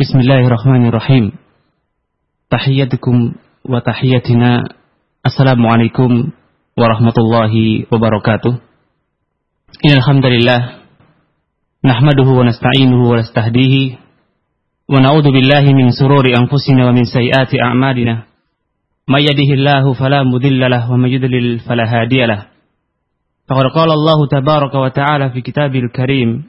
Bismillahirrahmanirrahim. Tahiyyatukum wa tahiyyatina. Assalamualaikum warahmatullahi wabarakatuh. Innal hamdalillah nahmaduhu wa nasta'inuhu wa nastahdihi wa na'udzu billahi min sururi anfusina wa min sayyiati a'malina. May yahdihillahu fala mudilla lahu wa may yudlil. Faqad qala Allah tabaraka wa ta'ala fi kitabil karim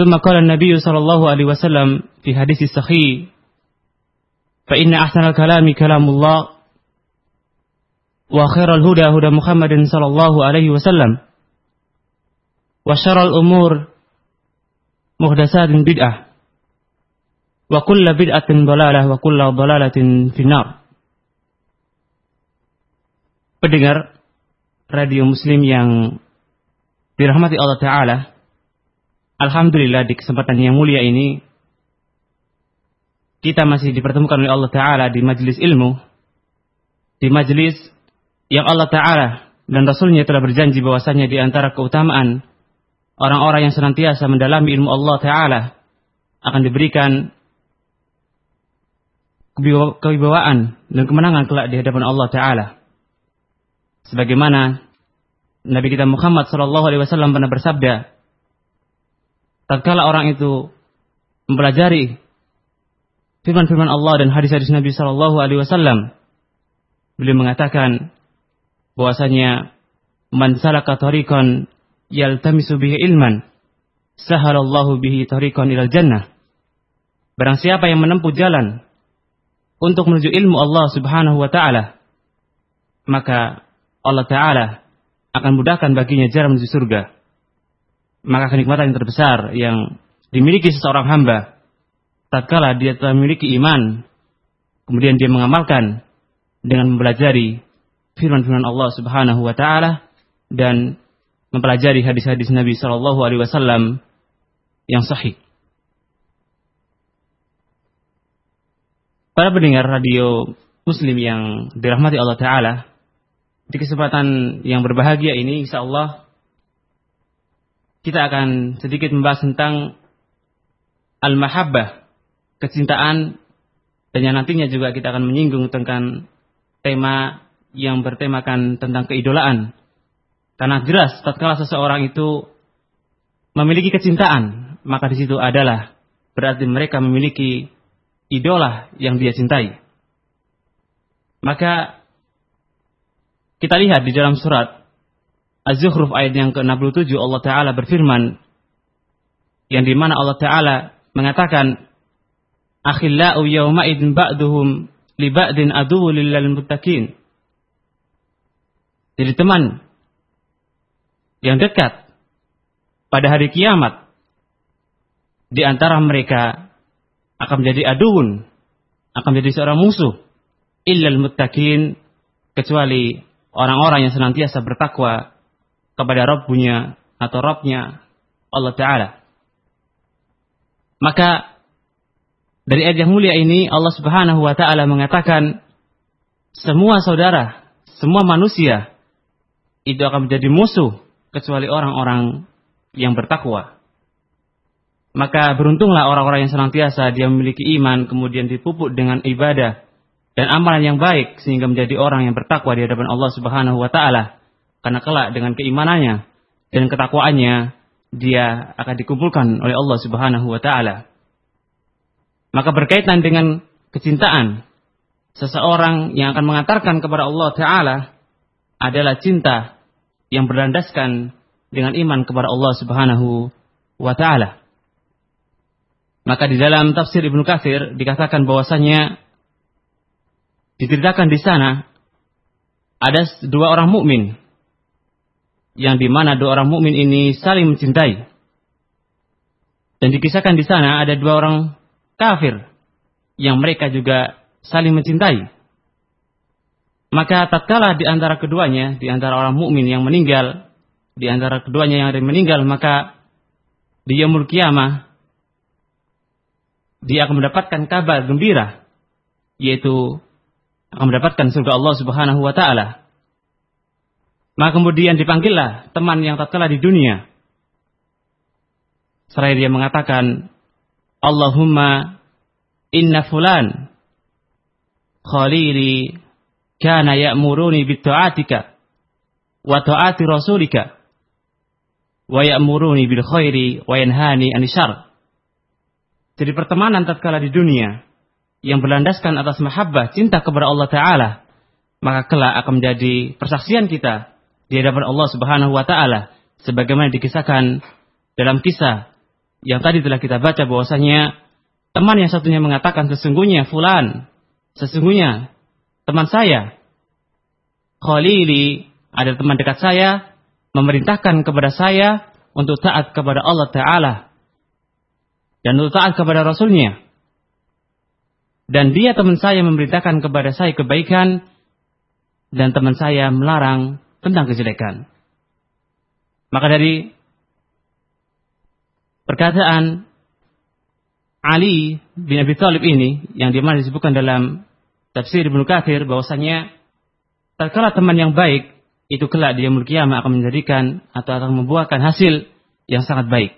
ثم قال النبي صلى الله عليه وسلم في حديث الصحيح فإن أحسن الكلام كلام الله وخير الهدى هدى محمد صلى الله عليه وسلم وشر الأمور محدثات بدعة وكل بدعة ضلالة وكل ضلالة في النار Pendengar radio muslim yang dirahmati Allah Ta'ala Alhamdulillah di kesempatan yang mulia ini kita masih dipertemukan oleh Allah Ta'ala di majelis ilmu, di majelis yang Allah Ta'ala dan Rasulnya telah berjanji bahwasanya di antara keutamaan orang-orang yang senantiasa mendalami ilmu Allah Ta'ala akan diberikan kewibawaan dan kemenangan kelak di hadapan Allah Ta'ala. Sebagaimana Nabi kita Muhammad Sallallahu Alaihi Wasallam pernah bersabda, tatkala orang itu mempelajari firman-firman Allah dan hadis-hadis Nabi Shallallahu Alaihi Wasallam, beliau mengatakan bahwasanya man salaka tariqan yaltamisu bihi ilman sahalallahu bihi tariqan ilal jannah. Barang siapa yang menempuh jalan untuk menuju ilmu Allah Subhanahu wa taala, maka Allah taala akan mudahkan baginya jalan menuju surga maka kenikmatan yang terbesar yang dimiliki seseorang hamba tatkala dia telah memiliki iman kemudian dia mengamalkan dengan mempelajari firman-firman Allah Subhanahu wa taala dan mempelajari hadis-hadis Nabi sallallahu alaihi wasallam yang sahih. Para pendengar radio Muslim yang dirahmati Allah taala, di kesempatan yang berbahagia ini insyaallah kita akan sedikit membahas tentang al-mahabbah, kecintaan, dan yang nantinya juga kita akan menyinggung tentang tema yang bertemakan tentang keidolaan. Karena jelas tatkala seseorang itu memiliki kecintaan, maka di situ adalah berarti mereka memiliki idola yang dia cintai. Maka kita lihat di dalam surat Az-Zukhruf ayat yang ke-67 Allah Ta'ala berfirman yang di mana Allah Ta'ala mengatakan akhillau yawma'idin ba'duhum li ba'din aduwu lillal muttaqin. Jadi teman yang dekat pada hari kiamat di antara mereka akan menjadi aduun akan menjadi seorang musuh illal muttaqin kecuali orang-orang yang senantiasa bertakwa kepada Rabbunya atau Rabbnya Allah Ta'ala. Maka dari ayat yang mulia ini Allah Subhanahu wa taala mengatakan semua saudara, semua manusia itu akan menjadi musuh kecuali orang-orang yang bertakwa. Maka beruntunglah orang-orang yang senantiasa dia memiliki iman kemudian dipupuk dengan ibadah dan amalan yang baik sehingga menjadi orang yang bertakwa di hadapan Allah Subhanahu wa taala. Karena kelak dengan keimanannya dan ketakwaannya dia akan dikumpulkan oleh Allah Subhanahu wa taala. Maka berkaitan dengan kecintaan seseorang yang akan mengantarkan kepada Allah taala adalah cinta yang berlandaskan dengan iman kepada Allah Subhanahu wa taala. Maka di dalam tafsir Ibnu Katsir dikatakan bahwasanya diceritakan di sana ada dua orang mukmin yang di mana dua orang mukmin ini saling mencintai. Dan dikisahkan di sana ada dua orang kafir yang mereka juga saling mencintai. Maka tatkala di antara keduanya, di antara orang mukmin yang meninggal, di antara keduanya yang ada yang meninggal, maka di yaumul kiamah dia akan mendapatkan kabar gembira yaitu akan mendapatkan surga Allah Subhanahu wa taala. Maka kemudian dipanggillah teman yang tatkala di dunia. Seraya dia mengatakan, Allahumma inna fulan khalili kana ya'muruni bitta'atika wa ta'ati rasulika wa ya'muruni bil khairi wa yanhani anisyar. Jadi pertemanan tatkala di dunia yang berlandaskan atas mahabbah, cinta kepada Allah Ta'ala, maka kelak akan menjadi persaksian kita di hadapan Allah Subhanahu wa Ta'ala, sebagaimana dikisahkan dalam kisah yang tadi telah kita baca bahwasanya teman yang satunya mengatakan sesungguhnya fulan, sesungguhnya teman saya, Khalili, ada teman dekat saya, memerintahkan kepada saya untuk taat kepada Allah Ta'ala dan untuk taat kepada Rasulnya. Dan dia teman saya memerintahkan kepada saya kebaikan dan teman saya melarang tentang kejelekan. Maka dari perkataan Ali bin Abi Thalib ini yang di mana disebutkan dalam tafsir Ibnu Katsir bahwasanya tatkala teman yang baik itu kelak dia kiamat akan menjadikan atau akan membuahkan hasil yang sangat baik.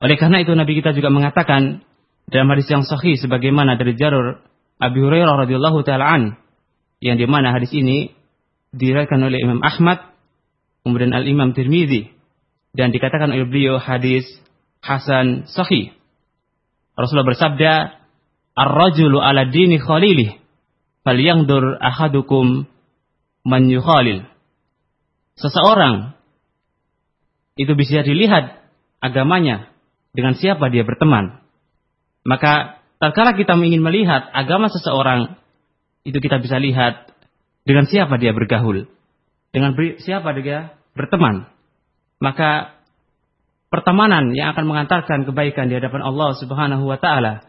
Oleh karena itu Nabi kita juga mengatakan dalam hadis yang sahih sebagaimana dari Jarur Abi Hurairah radhiyallahu taala an yang di mana hadis ini diriwayatkan oleh Imam Ahmad kemudian Al Imam Tirmizi dan dikatakan oleh beliau hadis hasan sahih. Rasulullah bersabda, "Ar-rajulu ala dini khalilih, falyangdur ahadukum man yukhalil." Seseorang itu bisa dilihat agamanya dengan siapa dia berteman. Maka tatkala kita ingin melihat agama seseorang, itu kita bisa lihat dengan siapa dia bergaul, dengan siapa dia berteman. Maka pertemanan yang akan mengantarkan kebaikan di hadapan Allah Subhanahu wa taala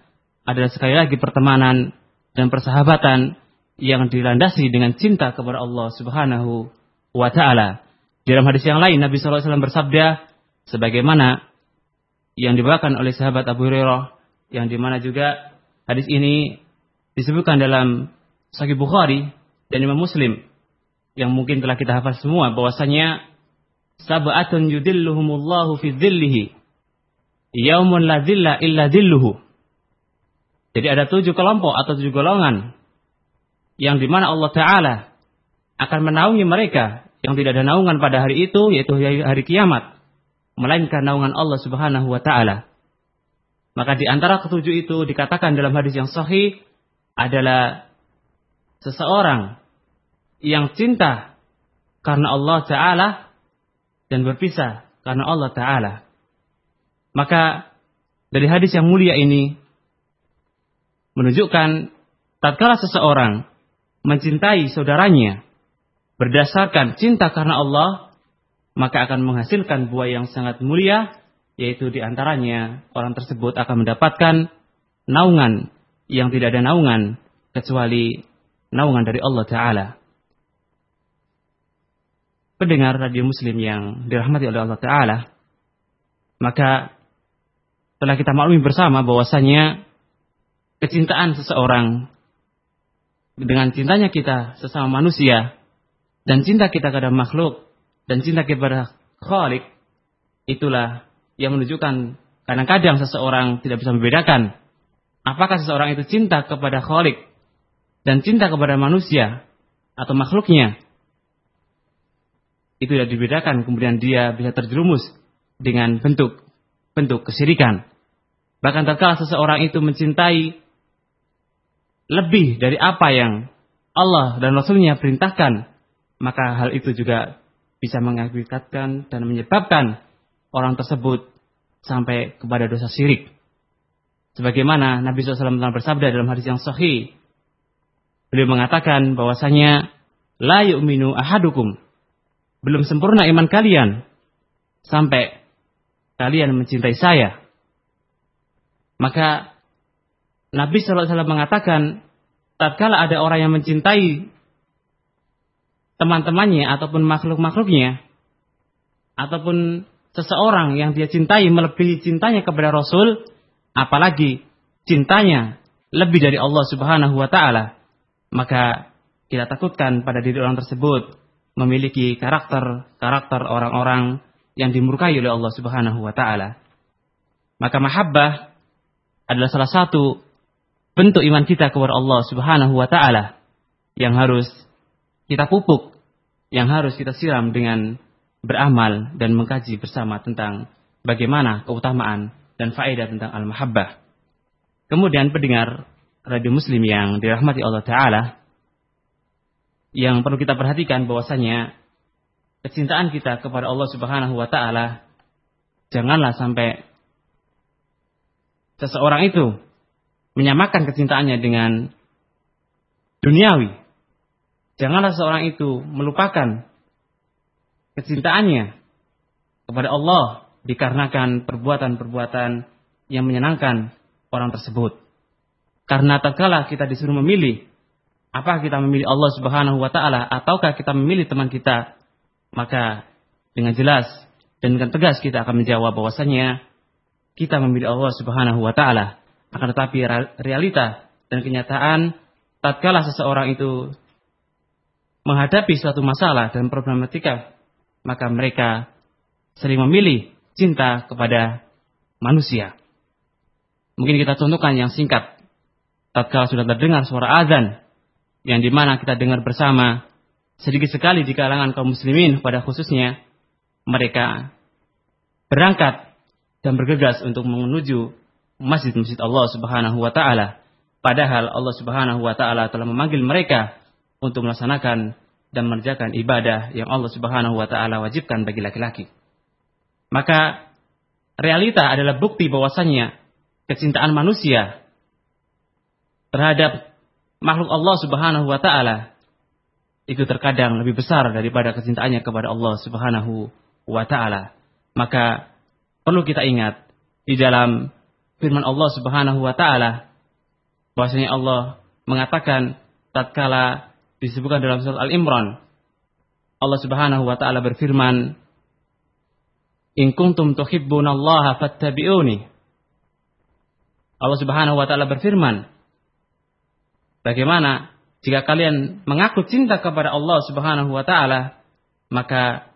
adalah sekali lagi pertemanan dan persahabatan yang dilandasi dengan cinta kepada Allah Subhanahu wa taala. Dalam hadis yang lain Nabi wasallam bersabda sebagaimana yang dibawakan oleh sahabat Abu Hurairah yang di mana juga hadis ini disebutkan dalam Sahih Bukhari dan Imam Muslim yang mungkin telah kita hafal semua bahwasanya sab'atun yudilluhumullahu fi dhillihi yaumun la dhilla illa dhilluhu jadi ada tujuh kelompok atau tujuh golongan yang di mana Allah Ta'ala akan menaungi mereka yang tidak ada naungan pada hari itu yaitu hari kiamat melainkan naungan Allah Subhanahu wa taala. Maka di antara ketujuh itu dikatakan dalam hadis yang sahih adalah seseorang yang cinta karena Allah taala dan berpisah karena Allah taala. Maka dari hadis yang mulia ini menunjukkan tatkala seseorang mencintai saudaranya berdasarkan cinta karena Allah maka akan menghasilkan buah yang sangat mulia, yaitu di antaranya orang tersebut akan mendapatkan naungan yang tidak ada naungan kecuali naungan dari Allah Ta'ala. Pendengar radio muslim yang dirahmati oleh Allah Ta'ala, maka telah kita maklumi bersama bahwasanya kecintaan seseorang dengan cintanya kita sesama manusia dan cinta kita kepada makhluk dan cinta kepada Khalik itulah yang menunjukkan kadang-kadang seseorang tidak bisa membedakan apakah seseorang itu cinta kepada Khalik dan cinta kepada manusia atau makhluknya itu tidak dibedakan kemudian dia bisa terjerumus dengan bentuk bentuk kesyirikan bahkan tatkala seseorang itu mencintai lebih dari apa yang Allah dan Rasulnya perintahkan maka hal itu juga bisa mengakibatkan dan menyebabkan orang tersebut sampai kepada dosa syirik. Sebagaimana Nabi SAW telah bersabda dalam hadis yang sahih, beliau mengatakan bahwasanya la yu'minu ahadukum. Belum sempurna iman kalian sampai kalian mencintai saya. Maka Nabi SAW mengatakan, tatkala ada orang yang mencintai teman-temannya ataupun makhluk-makhluknya ataupun seseorang yang dia cintai melebihi cintanya kepada Rasul, apalagi cintanya lebih dari Allah Subhanahu wa taala, maka kita takutkan pada diri orang tersebut memiliki karakter-karakter orang-orang yang dimurkai oleh Allah Subhanahu wa taala. Maka mahabbah adalah salah satu bentuk iman kita kepada Allah Subhanahu wa taala yang harus kita pupuk, yang harus kita siram dengan beramal dan mengkaji bersama tentang bagaimana keutamaan dan faedah tentang al-mahabbah. Kemudian pendengar radio muslim yang dirahmati Allah Ta'ala, yang perlu kita perhatikan bahwasanya kecintaan kita kepada Allah Subhanahu wa taala janganlah sampai seseorang itu menyamakan kecintaannya dengan duniawi. Janganlah seseorang itu melupakan kecintaannya kepada Allah dikarenakan perbuatan-perbuatan yang menyenangkan orang tersebut. Karena tatkala kita disuruh memilih, apakah kita memilih Allah Subhanahu wa taala ataukah kita memilih teman kita, maka dengan jelas dan dengan tegas kita akan menjawab bahwasanya kita memilih Allah Subhanahu wa taala. Akan tetapi realita dan kenyataan tatkala seseorang itu menghadapi suatu masalah dan problematika maka mereka sering memilih cinta kepada manusia. Mungkin kita contohkan yang singkat. Tatkala sudah terdengar suara azan, yang di mana kita dengar bersama, sedikit sekali di kalangan kaum muslimin pada khususnya, mereka berangkat dan bergegas untuk menuju masjid-masjid Allah Subhanahu wa taala. Padahal Allah Subhanahu wa taala telah memanggil mereka untuk melaksanakan dan mengerjakan ibadah yang Allah Subhanahu wa taala wajibkan bagi laki-laki. Maka realita adalah bukti bahwasannya kecintaan manusia terhadap makhluk Allah Subhanahu wa taala itu terkadang lebih besar daripada kecintaannya kepada Allah Subhanahu wa taala. Maka perlu kita ingat di dalam firman Allah Subhanahu wa taala bahwasanya Allah mengatakan tatkala disebutkan dalam surat Al-Imran. Allah Subhanahu wa taala berfirman, "In kuntum tuhibbunallaha fattabi'uni." Allah Subhanahu wa taala berfirman, bagaimana jika kalian mengaku cinta kepada Allah Subhanahu wa taala, maka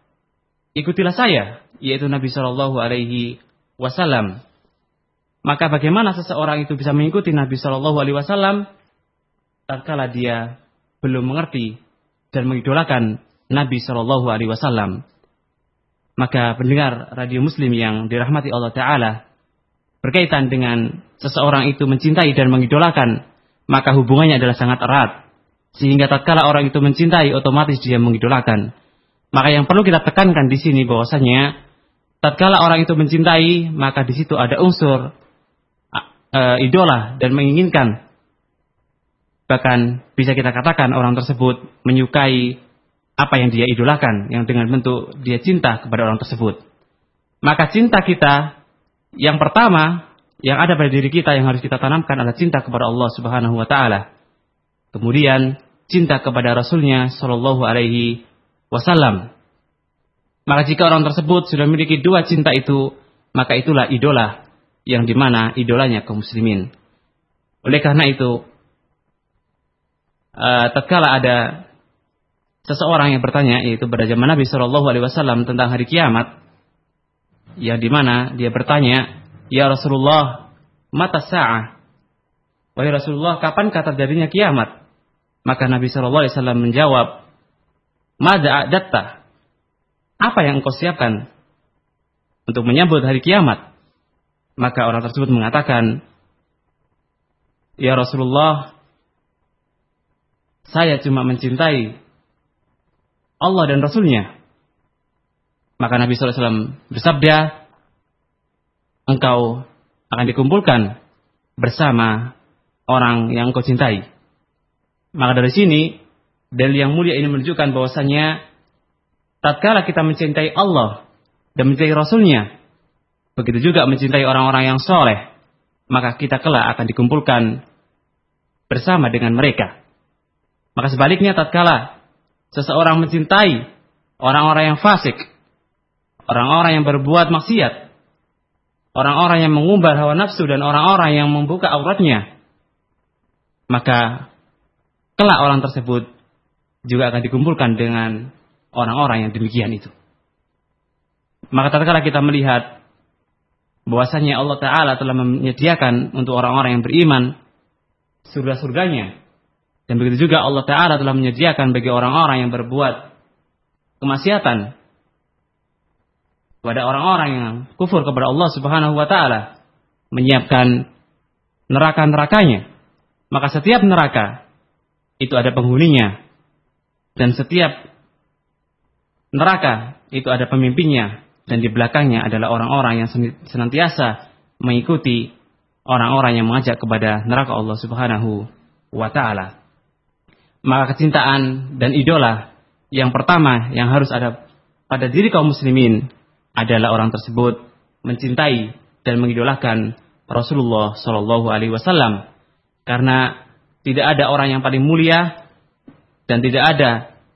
ikutilah saya, yaitu Nabi Shallallahu alaihi wasallam. Maka bagaimana seseorang itu bisa mengikuti Nabi Shallallahu alaihi wasallam tatkala dia belum mengerti dan mengidolakan Nabi Shallallahu Alaihi Wasallam, maka pendengar radio Muslim yang dirahmati Allah Taala berkaitan dengan seseorang itu mencintai dan mengidolakan, maka hubungannya adalah sangat erat. Sehingga tatkala orang itu mencintai, otomatis dia mengidolakan. Maka yang perlu kita tekankan di sini bahwasanya tatkala orang itu mencintai, maka di situ ada unsur uh, idola dan menginginkan Bahkan bisa kita katakan orang tersebut menyukai apa yang dia idolakan, yang dengan bentuk dia cinta kepada orang tersebut. Maka cinta kita yang pertama yang ada pada diri kita yang harus kita tanamkan adalah cinta kepada Allah Subhanahu wa taala. Kemudian cinta kepada Rasulnya Shallallahu alaihi wasallam. Maka jika orang tersebut sudah memiliki dua cinta itu, maka itulah idola yang di mana idolanya kaum muslimin. Oleh karena itu, uh, tatkala ada seseorang yang bertanya yaitu pada zaman Nabi Shallallahu Alaihi Wasallam tentang hari kiamat, yang di mana dia bertanya, ya Rasulullah, mata sa'ah, wahai Rasulullah, kapan kata terjadinya kiamat? Maka Nabi Shallallahu Alaihi Wasallam menjawab, Mada adatta, apa yang engkau siapkan untuk menyambut hari kiamat? Maka orang tersebut mengatakan, Ya Rasulullah, saya cuma mencintai Allah dan Rasulnya. Maka Nabi SAW bersabda, engkau akan dikumpulkan bersama orang yang engkau cintai. Maka dari sini, dalil yang mulia ini menunjukkan bahwasanya tatkala kita mencintai Allah dan mencintai Rasulnya, begitu juga mencintai orang-orang yang soleh, maka kita kelak akan dikumpulkan bersama dengan mereka. Maka sebaliknya tatkala seseorang mencintai orang-orang yang fasik, orang-orang yang berbuat maksiat, orang-orang yang mengumbar hawa nafsu dan orang-orang yang membuka auratnya, maka kelak orang tersebut juga akan dikumpulkan dengan orang-orang yang demikian itu. Maka tatkala kita melihat bahwasanya Allah Ta'ala telah menyediakan untuk orang-orang yang beriman surga-surganya. Dan begitu juga Allah Ta'ala telah menyediakan bagi orang-orang yang berbuat kemaksiatan kepada orang-orang yang kufur kepada Allah Subhanahu wa taala menyiapkan neraka-nerakanya. Maka setiap neraka itu ada penghuninya dan setiap neraka itu ada pemimpinnya dan di belakangnya adalah orang-orang yang senantiasa mengikuti orang-orang yang mengajak kepada neraka Allah Subhanahu wa taala. Maka kecintaan dan idola yang pertama yang harus ada pada diri kaum muslimin adalah orang tersebut mencintai dan mengidolakan Rasulullah Shallallahu alaihi wasallam karena tidak ada orang yang paling mulia dan tidak ada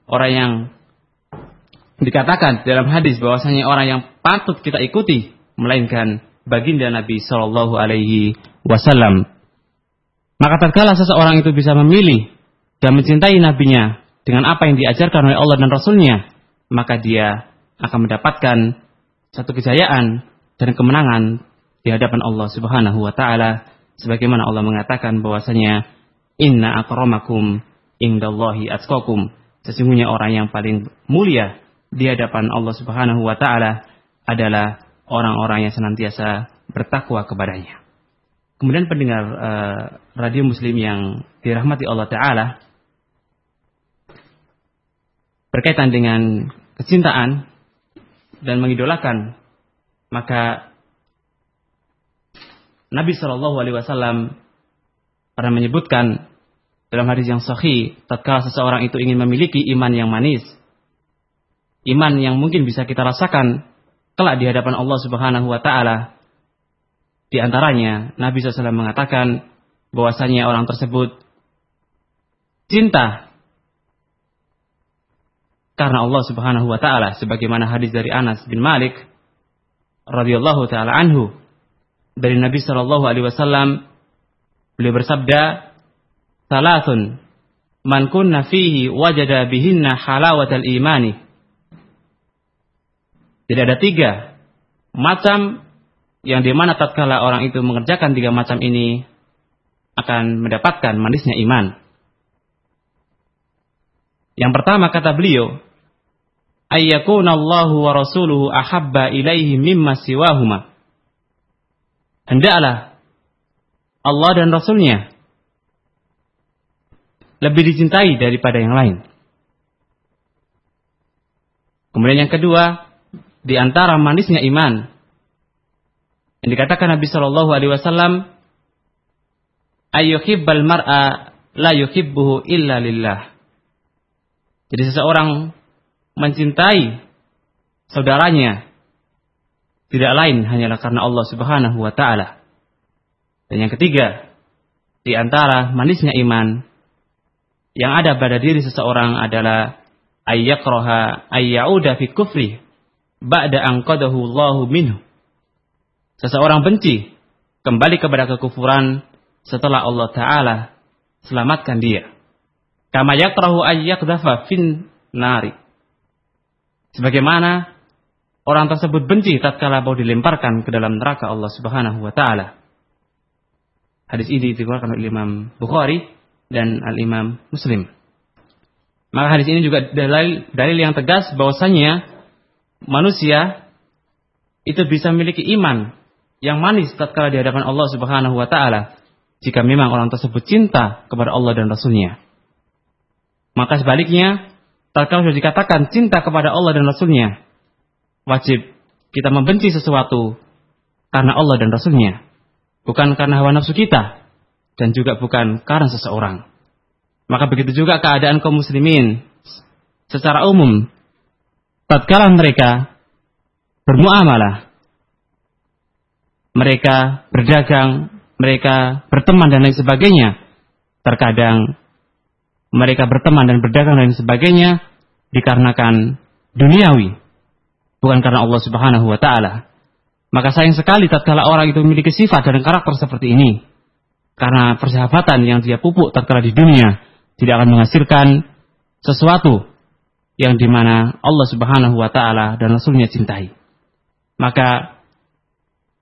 orang yang dikatakan dalam hadis bahwasanya orang yang patut kita ikuti melainkan baginda Nabi Shallallahu Alaihi Wasallam. Maka tatkala seseorang itu bisa memilih dan mencintai nabinya dengan apa yang diajarkan oleh Allah dan Rasulnya, maka dia akan mendapatkan satu kejayaan dan kemenangan di hadapan Allah Subhanahu wa taala sebagaimana Allah mengatakan bahwasanya inna akramakum indallahi atqakum sesungguhnya orang yang paling mulia di hadapan Allah Subhanahu wa taala adalah orang-orang yang senantiasa bertakwa kepadanya. Kemudian pendengar uh, radio muslim yang dirahmati Allah taala berkaitan dengan kecintaan dan mengidolakan maka Nabi Shallallahu alaihi wasallam pernah menyebutkan dalam hadis yang sahih tatkala seseorang itu ingin memiliki iman yang manis iman yang mungkin bisa kita rasakan kelak di hadapan Allah Subhanahu wa taala. Di antaranya Nabi SAW mengatakan bahwasanya orang tersebut cinta karena Allah Subhanahu wa taala sebagaimana hadis dari Anas bin Malik radhiyallahu taala anhu dari Nabi sallallahu alaihi wasallam beliau bersabda salatun man kunna fihi wajada bihinna halawatal imani tidak ada tiga macam yang di mana tatkala orang itu mengerjakan tiga macam ini akan mendapatkan manisnya iman. Yang pertama kata beliau, ayyakuna Allahu wa rasuluhu ahabba ilaihi mimma siwahuma. Hendaklah Allah dan Rasulnya lebih dicintai daripada yang lain. Kemudian yang kedua, di antara manisnya iman. Yang dikatakan Nabi Shallallahu Alaihi Wasallam, ayyuhibbal mar'a la yuhibbuhu illa lillah. Jadi seseorang mencintai saudaranya tidak lain hanyalah karena Allah Subhanahu wa taala. Dan yang ketiga, di antara manisnya iman yang ada pada diri seseorang adalah ayyakraha ayyauda fi kufri ba'da angqadahu Allahu minhu. Seseorang benci kembali kepada kekufuran setelah Allah taala selamatkan dia. Kama yakrahu ayyakdafa fin nari. Sebagaimana orang tersebut benci tatkala mau dilemparkan ke dalam neraka Allah Subhanahu wa taala. Hadis ini dikeluarkan oleh Imam Bukhari dan Al-Imam Muslim. Maka hadis ini juga dalil, dalil yang tegas bahwasanya manusia itu bisa memiliki iman yang manis tatkala di hadapan Allah Subhanahu wa taala jika memang orang tersebut cinta kepada Allah dan Rasulnya. Maka sebaliknya, tatkala sudah dikatakan cinta kepada Allah dan Rasulnya, wajib kita membenci sesuatu karena Allah dan Rasulnya. Bukan karena hawa nafsu kita, dan juga bukan karena seseorang. Maka begitu juga keadaan kaum muslimin secara umum tatkala mereka bermuamalah, mereka berdagang, mereka berteman dan lain sebagainya, terkadang mereka berteman dan berdagang dan sebagainya dikarenakan duniawi, bukan karena Allah Subhanahu wa taala. Maka sayang sekali tatkala orang itu memiliki sifat dan karakter seperti ini. Karena persahabatan yang dia pupuk tatkala di dunia tidak akan menghasilkan sesuatu yang di mana Allah Subhanahu wa taala dan Rasulnya cintai. Maka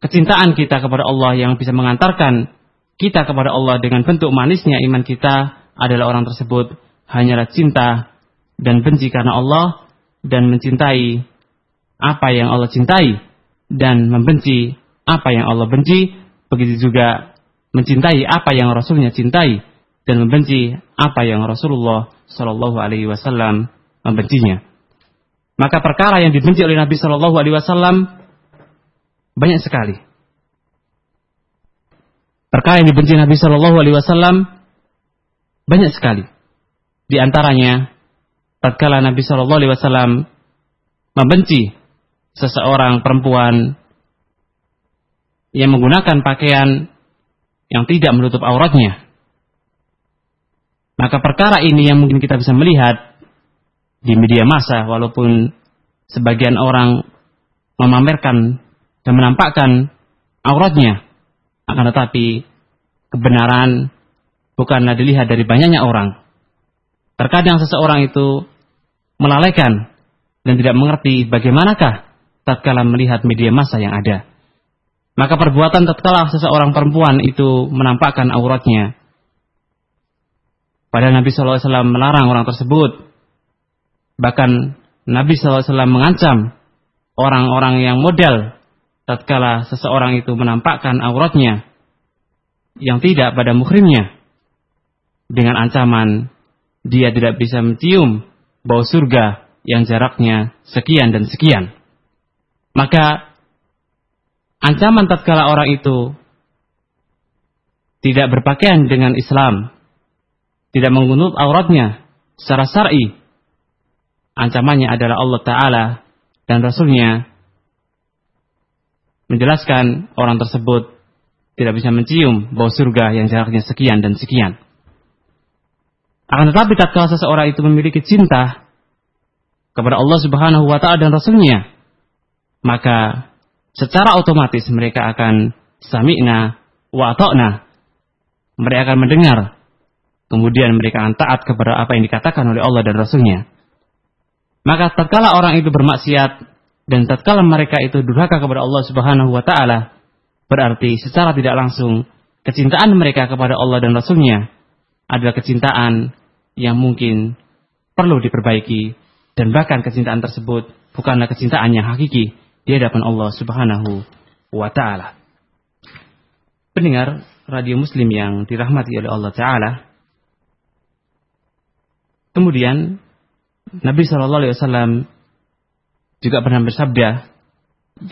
kecintaan kita kepada Allah yang bisa mengantarkan kita kepada Allah dengan bentuk manisnya iman kita adalah orang tersebut hanyalah cinta dan benci karena Allah dan mencintai apa yang Allah cintai dan membenci apa yang Allah benci, begitu juga mencintai apa yang Rasulnya cintai dan membenci apa yang Rasulullah Shallallahu Alaihi Wasallam membencinya. Maka perkara yang dibenci oleh Nabi Shallallahu Alaihi Wasallam banyak sekali. Perkara yang dibenci Nabi Shallallahu Alaihi Wasallam banyak sekali. Di antaranya, tatkala Nabi Shallallahu Alaihi Wasallam membenci seseorang perempuan yang menggunakan pakaian yang tidak menutup auratnya. Maka perkara ini yang mungkin kita bisa melihat di media massa walaupun sebagian orang memamerkan dan menampakkan auratnya akan tetapi kebenaran bukanlah dilihat dari banyaknya orang. Terkadang seseorang itu melalaikan dan tidak mengerti bagaimanakah tatkala melihat media massa yang ada. Maka perbuatan tatkala seseorang perempuan itu menampakkan auratnya. Padahal Nabi SAW melarang orang tersebut. Bahkan Nabi SAW mengancam orang-orang yang model tatkala seseorang itu menampakkan auratnya yang tidak pada muhrimnya dengan ancaman dia tidak bisa mencium bau surga yang jaraknya sekian dan sekian. Maka ancaman tatkala orang itu tidak berpakaian dengan Islam, tidak mengunut auratnya secara syar'i, ancamannya adalah Allah Ta'ala dan Rasulnya menjelaskan orang tersebut tidak bisa mencium bau surga yang jaraknya sekian dan sekian. Akan tetapi tatkala seseorang itu memiliki cinta kepada Allah Subhanahu wa taala dan Rasulnya, maka secara otomatis mereka akan sami'na wa ta'na. Mereka akan mendengar. Kemudian mereka akan taat kepada apa yang dikatakan oleh Allah dan Rasulnya. Maka tatkala orang itu bermaksiat dan tatkala mereka itu durhaka kepada Allah Subhanahu wa taala, berarti secara tidak langsung kecintaan mereka kepada Allah dan Rasulnya adalah kecintaan yang mungkin perlu diperbaiki dan bahkan kecintaan tersebut bukanlah kecintaan yang hakiki di hadapan Allah Subhanahu wa taala. Pendengar radio Muslim yang dirahmati oleh Allah taala. Kemudian Nabi Shallallahu alaihi wasallam juga pernah bersabda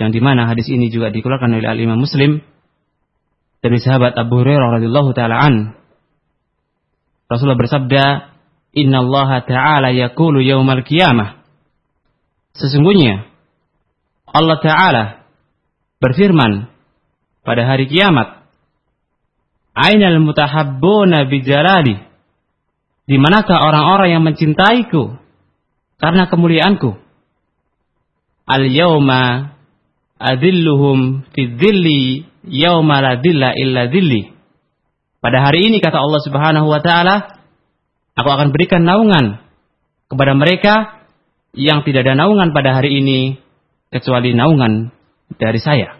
yang di mana hadis ini juga dikeluarkan oleh Al Imam Muslim dari sahabat Abu Hurairah radhiyallahu taala an. Rasulullah bersabda, "Inna Allah taala yaqulu yaumal qiyamah." Sesungguhnya Allah Ta'ala berfirman pada hari kiamat. Ainal mutahabbuna bijalali. Di manakah orang-orang yang mencintaiku karena kemuliaanku? Al yauma adilluhum fi dhilli yauma la dilla illa dhilli. Pada hari ini kata Allah Subhanahu wa taala, aku akan berikan naungan kepada mereka yang tidak ada naungan pada hari ini kecuali naungan dari saya.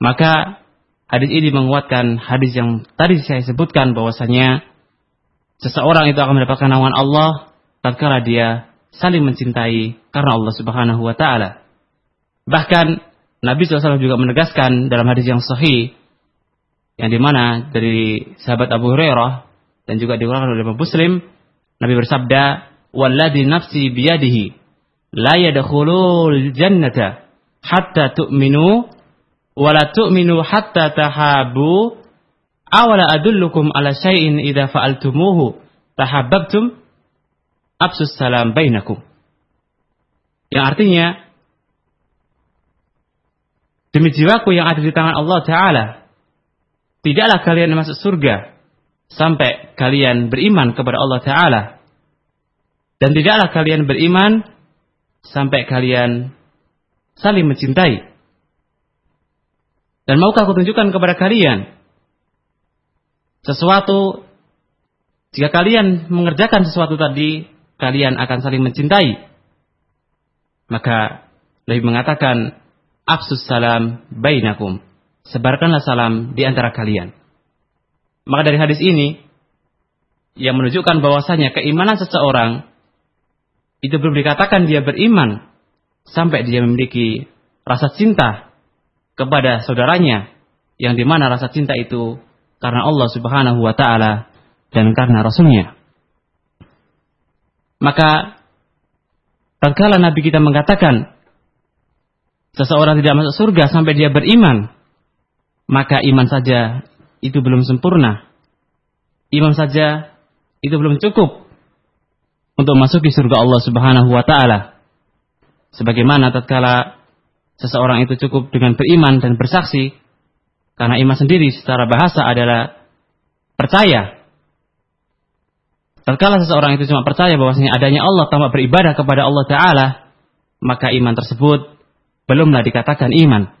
Maka hadis ini menguatkan hadis yang tadi saya sebutkan bahwasanya seseorang itu akan mendapatkan naungan Allah tatkala dia saling mencintai karena Allah Subhanahu wa taala. Bahkan Nabi SAW juga menegaskan dalam hadis yang sahih yang di mana dari sahabat Abu Hurairah dan juga dikeluarkan oleh Muslim Nabi bersabda walladhi nafsi biyadihi la yadkhulul jannata hatta tu'minu wa la tu'minu hatta tahabu awala adullukum ala syai'in idza fa'altumuhu tahabbabtum absus salam bainakum. Yang artinya demi jiwaku yang ada di tangan Allah taala tidaklah kalian masuk surga sampai kalian beriman kepada Allah Ta'ala. Dan tidaklah kalian beriman sampai kalian saling mencintai. Dan maukah aku tunjukkan kepada kalian sesuatu jika kalian mengerjakan sesuatu tadi, kalian akan saling mencintai. Maka lebih mengatakan afsus salam bainakum. Sebarkanlah salam di antara kalian. Maka dari hadis ini yang menunjukkan bahwasanya keimanan seseorang itu belum dikatakan dia beriman sampai dia memiliki rasa cinta kepada saudaranya yang di mana rasa cinta itu karena Allah Subhanahu wa taala dan karena Rasulnya. Maka tatkala Nabi kita mengatakan seseorang tidak masuk surga sampai dia beriman, maka iman saja itu belum sempurna. Iman saja itu belum cukup untuk masuk di surga Allah Subhanahu wa taala. Sebagaimana tatkala seseorang itu cukup dengan beriman dan bersaksi karena iman sendiri secara bahasa adalah percaya Tatkala seseorang itu cuma percaya bahwasanya adanya Allah tanpa beribadah kepada Allah Ta'ala, maka iman tersebut belumlah dikatakan iman.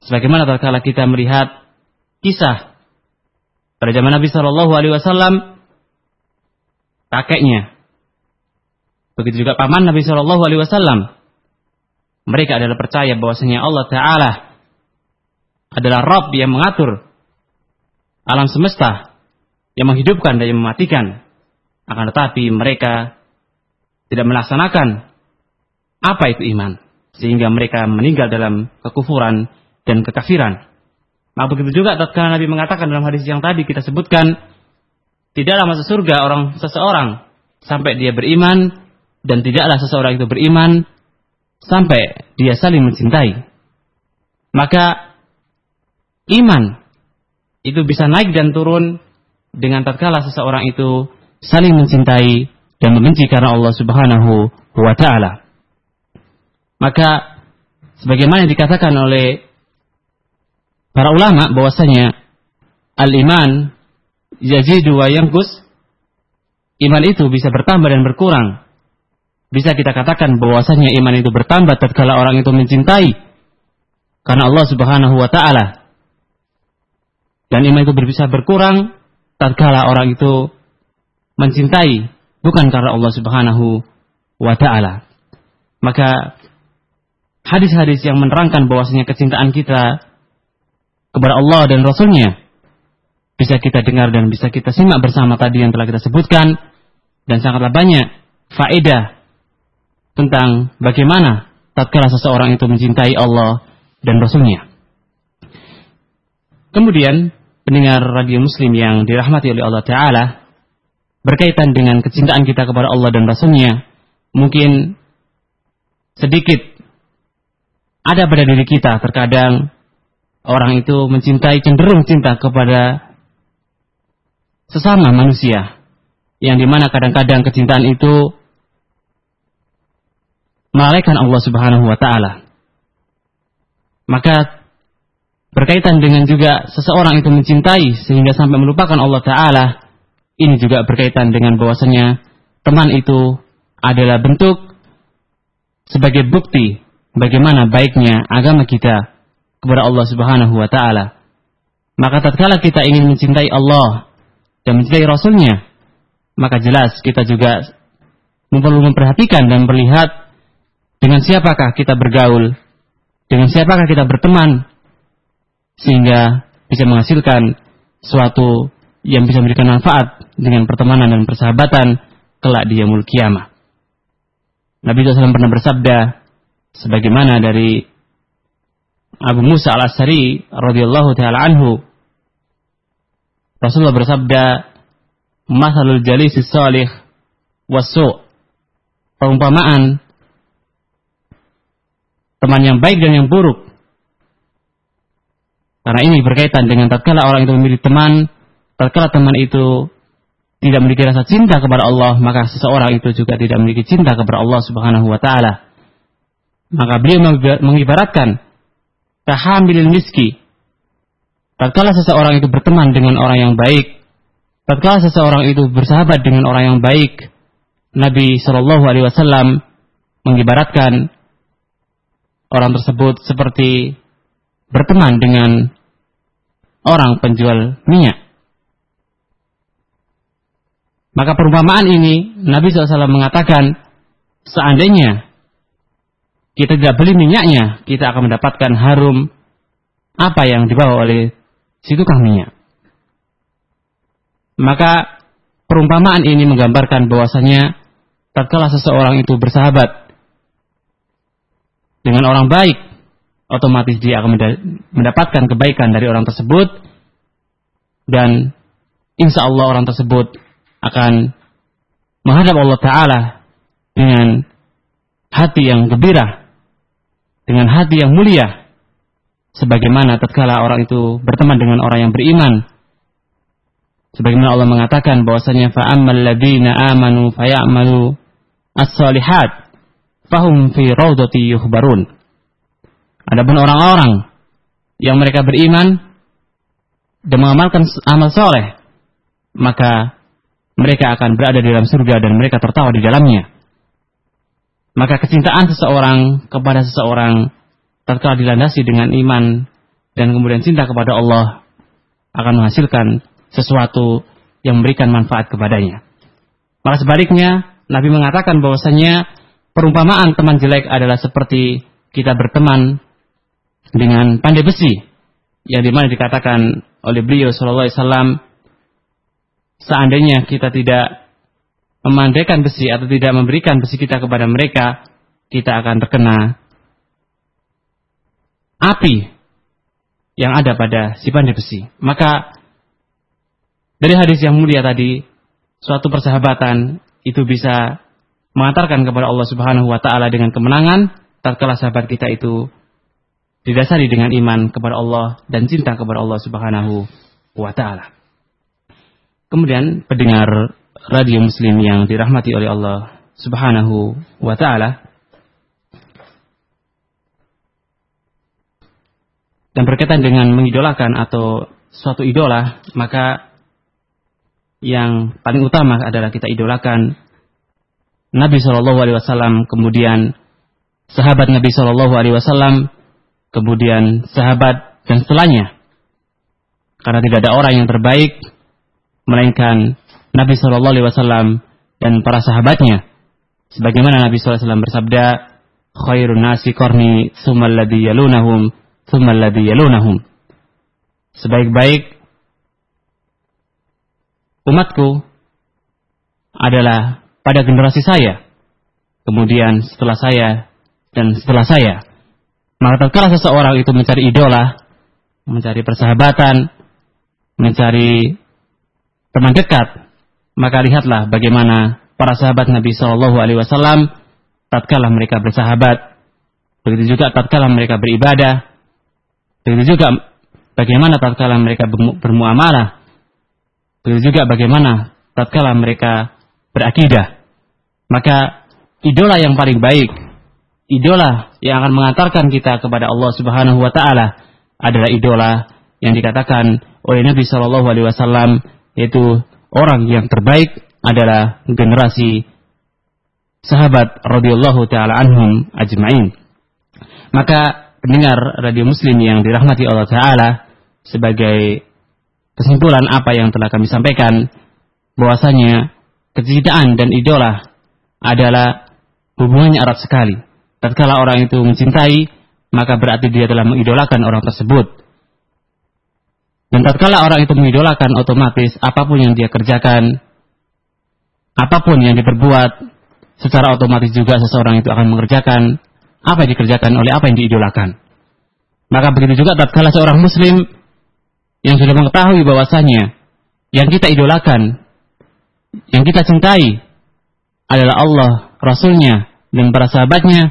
Sebagaimana tatkala kita melihat kisah pada zaman Nabi Shallallahu Alaihi Wasallam, kakeknya, begitu juga paman Nabi Shallallahu Alaihi Wasallam, mereka adalah percaya bahwasanya Allah Taala adalah Rob yang mengatur alam semesta, yang menghidupkan dan yang mematikan. Akan tetapi mereka tidak melaksanakan apa itu iman. Sehingga mereka meninggal dalam kekufuran dan kekafiran. Maka begitu juga tatkala Nabi mengatakan dalam hadis yang tadi kita sebutkan, tidaklah masuk surga orang seseorang sampai dia beriman dan tidaklah seseorang itu beriman sampai dia saling mencintai. Maka iman itu bisa naik dan turun dengan tatkala seseorang itu saling mencintai dan membenci karena Allah Subhanahu wa taala. Maka sebagaimana dikatakan oleh para ulama bahwasanya al-iman yazidu wa yanqus iman itu bisa bertambah dan berkurang. Bisa kita katakan bahwasanya iman itu bertambah tatkala orang itu mencintai karena Allah Subhanahu wa taala. Dan iman itu bisa berkurang tatkala orang itu mencintai bukan karena Allah Subhanahu wa taala. Maka hadis-hadis yang menerangkan bahwasanya kecintaan kita kepada Allah dan Rasulnya bisa kita dengar dan bisa kita simak bersama tadi yang telah kita sebutkan dan sangatlah banyak faedah tentang bagaimana tatkala seseorang itu mencintai Allah dan Rasulnya. Kemudian pendengar radio Muslim yang dirahmati oleh Allah Taala berkaitan dengan kecintaan kita kepada Allah dan Rasulnya, mungkin sedikit ada pada diri kita terkadang orang itu mencintai cenderung cinta kepada sesama manusia yang di mana kadang-kadang kecintaan itu melalaikan Allah Subhanahu wa taala. Maka berkaitan dengan juga seseorang itu mencintai sehingga sampai melupakan Allah taala, ini juga berkaitan dengan bahwasanya teman itu adalah bentuk sebagai bukti bagaimana baiknya agama kita kepada Allah Subhanahu wa taala. Maka tatkala kita ingin mencintai Allah dan mencintai Rasulnya, maka jelas kita juga perlu memperhatikan dan melihat dengan siapakah kita bergaul, dengan siapakah kita berteman, sehingga bisa menghasilkan suatu yang bisa memberikan manfaat dengan pertemanan dan persahabatan kelak di yaumul kiamah. Nabi SAW pernah bersabda sebagaimana dari Abu Musa al-Asari radhiyallahu taala anhu. Rasulullah bersabda masalul jalisi salih wasu perumpamaan teman yang baik dan yang buruk. Karena ini berkaitan dengan tatkala orang itu memilih teman Tatkala teman itu tidak memiliki rasa cinta kepada Allah, maka seseorang itu juga tidak memiliki cinta kepada Allah Subhanahu wa taala. Maka beliau mengibaratkan tahamilil miski. Tatkala seseorang itu berteman dengan orang yang baik, tatkala seseorang itu bersahabat dengan orang yang baik, Nabi Shallallahu Alaihi Wasallam mengibaratkan orang tersebut seperti berteman dengan orang penjual minyak. Maka perumpamaan ini Nabi SAW mengatakan seandainya kita tidak beli minyaknya, kita akan mendapatkan harum apa yang dibawa oleh si tukang minyak. Maka perumpamaan ini menggambarkan bahwasanya tatkala seseorang itu bersahabat dengan orang baik, otomatis dia akan mendapatkan kebaikan dari orang tersebut dan insya Allah orang tersebut akan menghadap Allah Ta'ala dengan hati yang gembira, dengan hati yang mulia, sebagaimana tatkala orang itu berteman dengan orang yang beriman. Sebagaimana Allah mengatakan bahwasanya fa'ammal ladzina amanu fayamalu as-solihat fahum fi raudati yuhbarun. Adapun orang-orang yang mereka beriman dan mengamalkan amal soleh, maka mereka akan berada di dalam surga dan mereka tertawa di dalamnya. Maka kecintaan seseorang kepada seseorang tatkala dilandasi dengan iman dan kemudian cinta kepada Allah akan menghasilkan sesuatu yang memberikan manfaat kepadanya. Maka sebaliknya, Nabi mengatakan bahwasanya perumpamaan teman jelek adalah seperti kita berteman dengan pandai besi yang di mana dikatakan oleh beliau Shallallahu Alaihi Wasallam seandainya kita tidak memandaikan besi atau tidak memberikan besi kita kepada mereka, kita akan terkena api yang ada pada si pandai besi. Maka dari hadis yang mulia tadi, suatu persahabatan itu bisa mengantarkan kepada Allah Subhanahu wa taala dengan kemenangan tatkala sahabat kita itu didasari dengan iman kepada Allah dan cinta kepada Allah Subhanahu wa taala. Kemudian pendengar radio muslim yang dirahmati oleh Allah Subhanahu wa taala dan berkaitan dengan mengidolakan atau suatu idola, maka yang paling utama adalah kita idolakan Nabi Shallallahu Alaihi Wasallam, kemudian sahabat Nabi Shallallahu Alaihi Wasallam, kemudian sahabat dan setelahnya. Karena tidak ada orang yang terbaik melainkan Nabi Shallallahu Alaihi Wasallam dan para sahabatnya. Sebagaimana Nabi SAW bersabda, khairun nasi korni yalunahum yalunahum. Sebaik-baik umatku adalah pada generasi saya. Kemudian setelah saya dan setelah saya. Maka tatkala seseorang itu mencari idola, mencari persahabatan, mencari teman dekat, maka lihatlah bagaimana para sahabat Nabi Shallallahu Alaihi Wasallam tatkala mereka bersahabat, begitu juga tatkala mereka beribadah, begitu juga bagaimana tatkala mereka bermuamalah, begitu juga bagaimana tatkala mereka berakidah. Maka idola yang paling baik, idola yang akan mengantarkan kita kepada Allah Subhanahu wa taala adalah idola yang dikatakan oleh Nabi Shallallahu alaihi wasallam yaitu orang yang terbaik adalah generasi sahabat radhiyallahu taala anhum ajmain. Maka pendengar radio muslim yang dirahmati Allah taala sebagai kesimpulan apa yang telah kami sampaikan bahwasanya kecintaan dan idola adalah hubungannya erat sekali. Tatkala orang itu mencintai, maka berarti dia telah mengidolakan orang tersebut. Dan tatkala orang itu mengidolakan otomatis apa pun yang dia kerjakan, apa pun yang diperbuat, secara otomatis juga seseorang itu akan mengerjakan apa yang dikerjakan oleh apa yang diidolakan. Maka begitu juga tatkala seorang muslim yang sudah mengetahui bahwasanya yang kita idolakan, yang kita cintai adalah Allah, Rasulnya, dan para sahabatnya,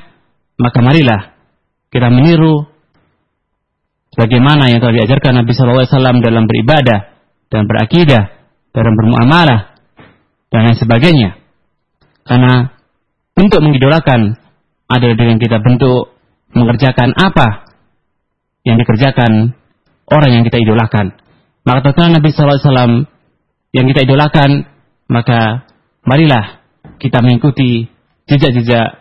maka marilah kita meniru Bagaimana yang telah diajarkan Nabi SAW dalam beribadah dan berakidah, dalam bermuamalah dan lain sebagainya. Karena bentuk mengidolakan adalah dengan kita bentuk mengerjakan apa yang dikerjakan orang yang kita idolakan. Maka tatkala Nabi SAW yang kita idolakan, maka marilah kita mengikuti jejak-jejak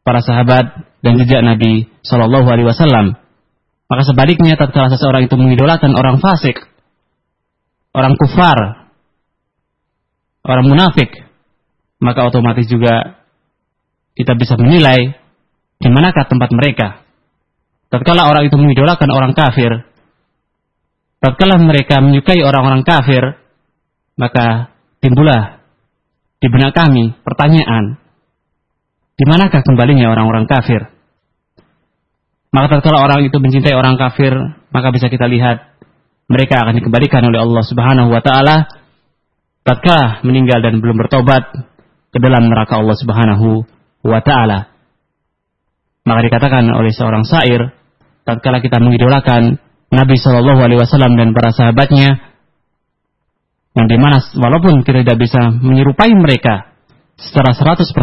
para sahabat dan jejak Nabi Shallallahu Alaihi Wasallam. Maka sebaliknya, tatkala seseorang itu mengidolakan orang fasik, orang kufar, orang munafik, maka otomatis juga kita bisa menilai di manakah tempat mereka. Tatkala orang itu mengidolakan orang kafir, tatkala mereka menyukai orang-orang kafir, maka timbullah di benak kami pertanyaan, di manakah kembalinya orang-orang kafir? Maka tatkala orang itu mencintai orang kafir, maka bisa kita lihat mereka akan dikembalikan oleh Allah Subhanahu wa taala tatkala meninggal dan belum bertobat ke dalam neraka Allah Subhanahu wa taala. Maka dikatakan oleh seorang syair, tatkala kita mengidolakan Nabi Shallallahu Alaihi Wasallam dan para sahabatnya, yang di mana walaupun kita tidak bisa menyerupai mereka secara 100%,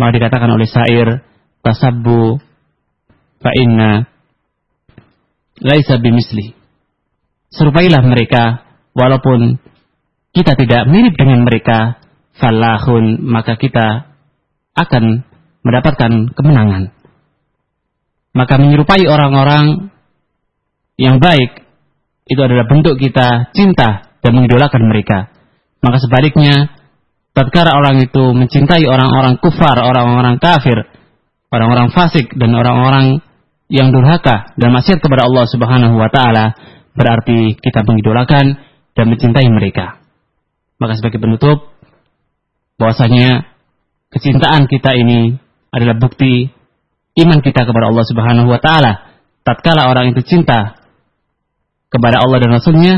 maka dikatakan oleh syair, tasabbu fa inna laisa bimisli. Serupailah mereka walaupun kita tidak mirip dengan mereka, falahun maka kita akan mendapatkan kemenangan maka menyerupai orang-orang yang baik itu adalah bentuk kita cinta dan mengidolakan mereka. Maka sebaliknya, tatkala orang itu mencintai orang-orang kufar, orang-orang kafir, orang-orang fasik dan orang-orang yang durhaka dan maksiat kepada Allah Subhanahu wa taala, berarti kita mengidolakan dan mencintai mereka. Maka sebagai penutup bahwasanya kecintaan kita ini adalah bukti iman kita kepada Allah Subhanahu wa taala. Tatkala orang itu cinta kepada Allah dan Rasulnya,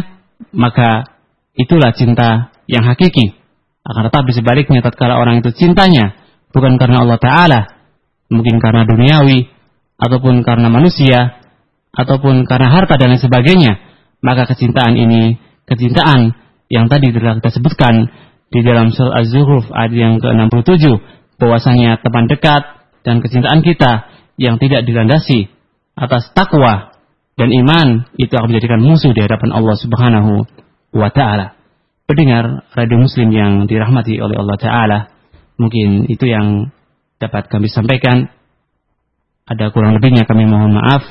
maka itulah cinta yang hakiki. Akan tetapi sebaliknya tatkala orang itu cintanya bukan karena Allah Ta'ala, mungkin karena duniawi, ataupun karena manusia, ataupun karena harta dan lain sebagainya, maka kecintaan ini, kecintaan yang tadi telah kita sebutkan di dalam surah Az-Zuhruf ayat yang ke-67, bahwasanya teman dekat dan kecintaan kita yang tidak dilandasi atas takwa dan iman itu akan menjadikan musuh di hadapan Allah Subhanahu wa taala. Pendengar radio muslim yang dirahmati oleh Allah taala, mungkin itu yang dapat kami sampaikan. Ada kurang lebihnya kami mohon maaf.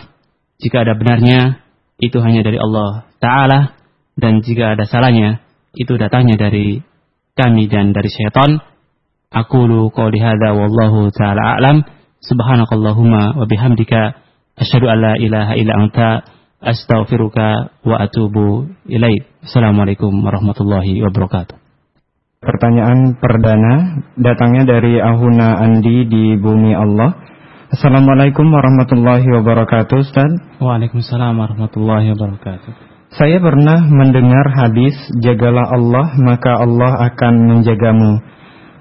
Jika ada benarnya itu hanya dari Allah taala dan jika ada salahnya itu datangnya dari kami dan dari syaitan. Aku lu qauli hadza wallahu taala a'lam. Subhanakallahumma wa bihamdika asyhadu an la ilaha illa anta astaghfiruka wa atubu ilaik. Assalamualaikum warahmatullahi wabarakatuh. Pertanyaan perdana datangnya dari Ahuna Andi di Bumi Allah. Assalamualaikum warahmatullahi wabarakatuh Ustaz. Waalaikumsalam warahmatullahi wabarakatuh. Saya pernah mendengar hadis jagalah Allah maka Allah akan menjagamu.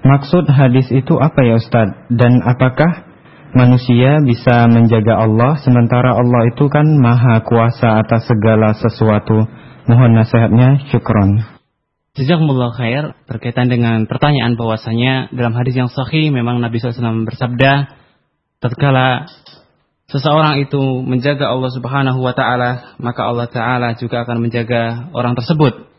Maksud hadis itu apa ya Ustaz? Dan apakah manusia bisa menjaga Allah sementara Allah itu kan maha kuasa atas segala sesuatu. Mohon nasihatnya, syukron. Jazakumullah khair berkaitan dengan pertanyaan bahwasanya dalam hadis yang sahih memang Nabi SAW bersabda tatkala seseorang itu menjaga Allah Subhanahu wa taala maka Allah taala juga akan menjaga orang tersebut.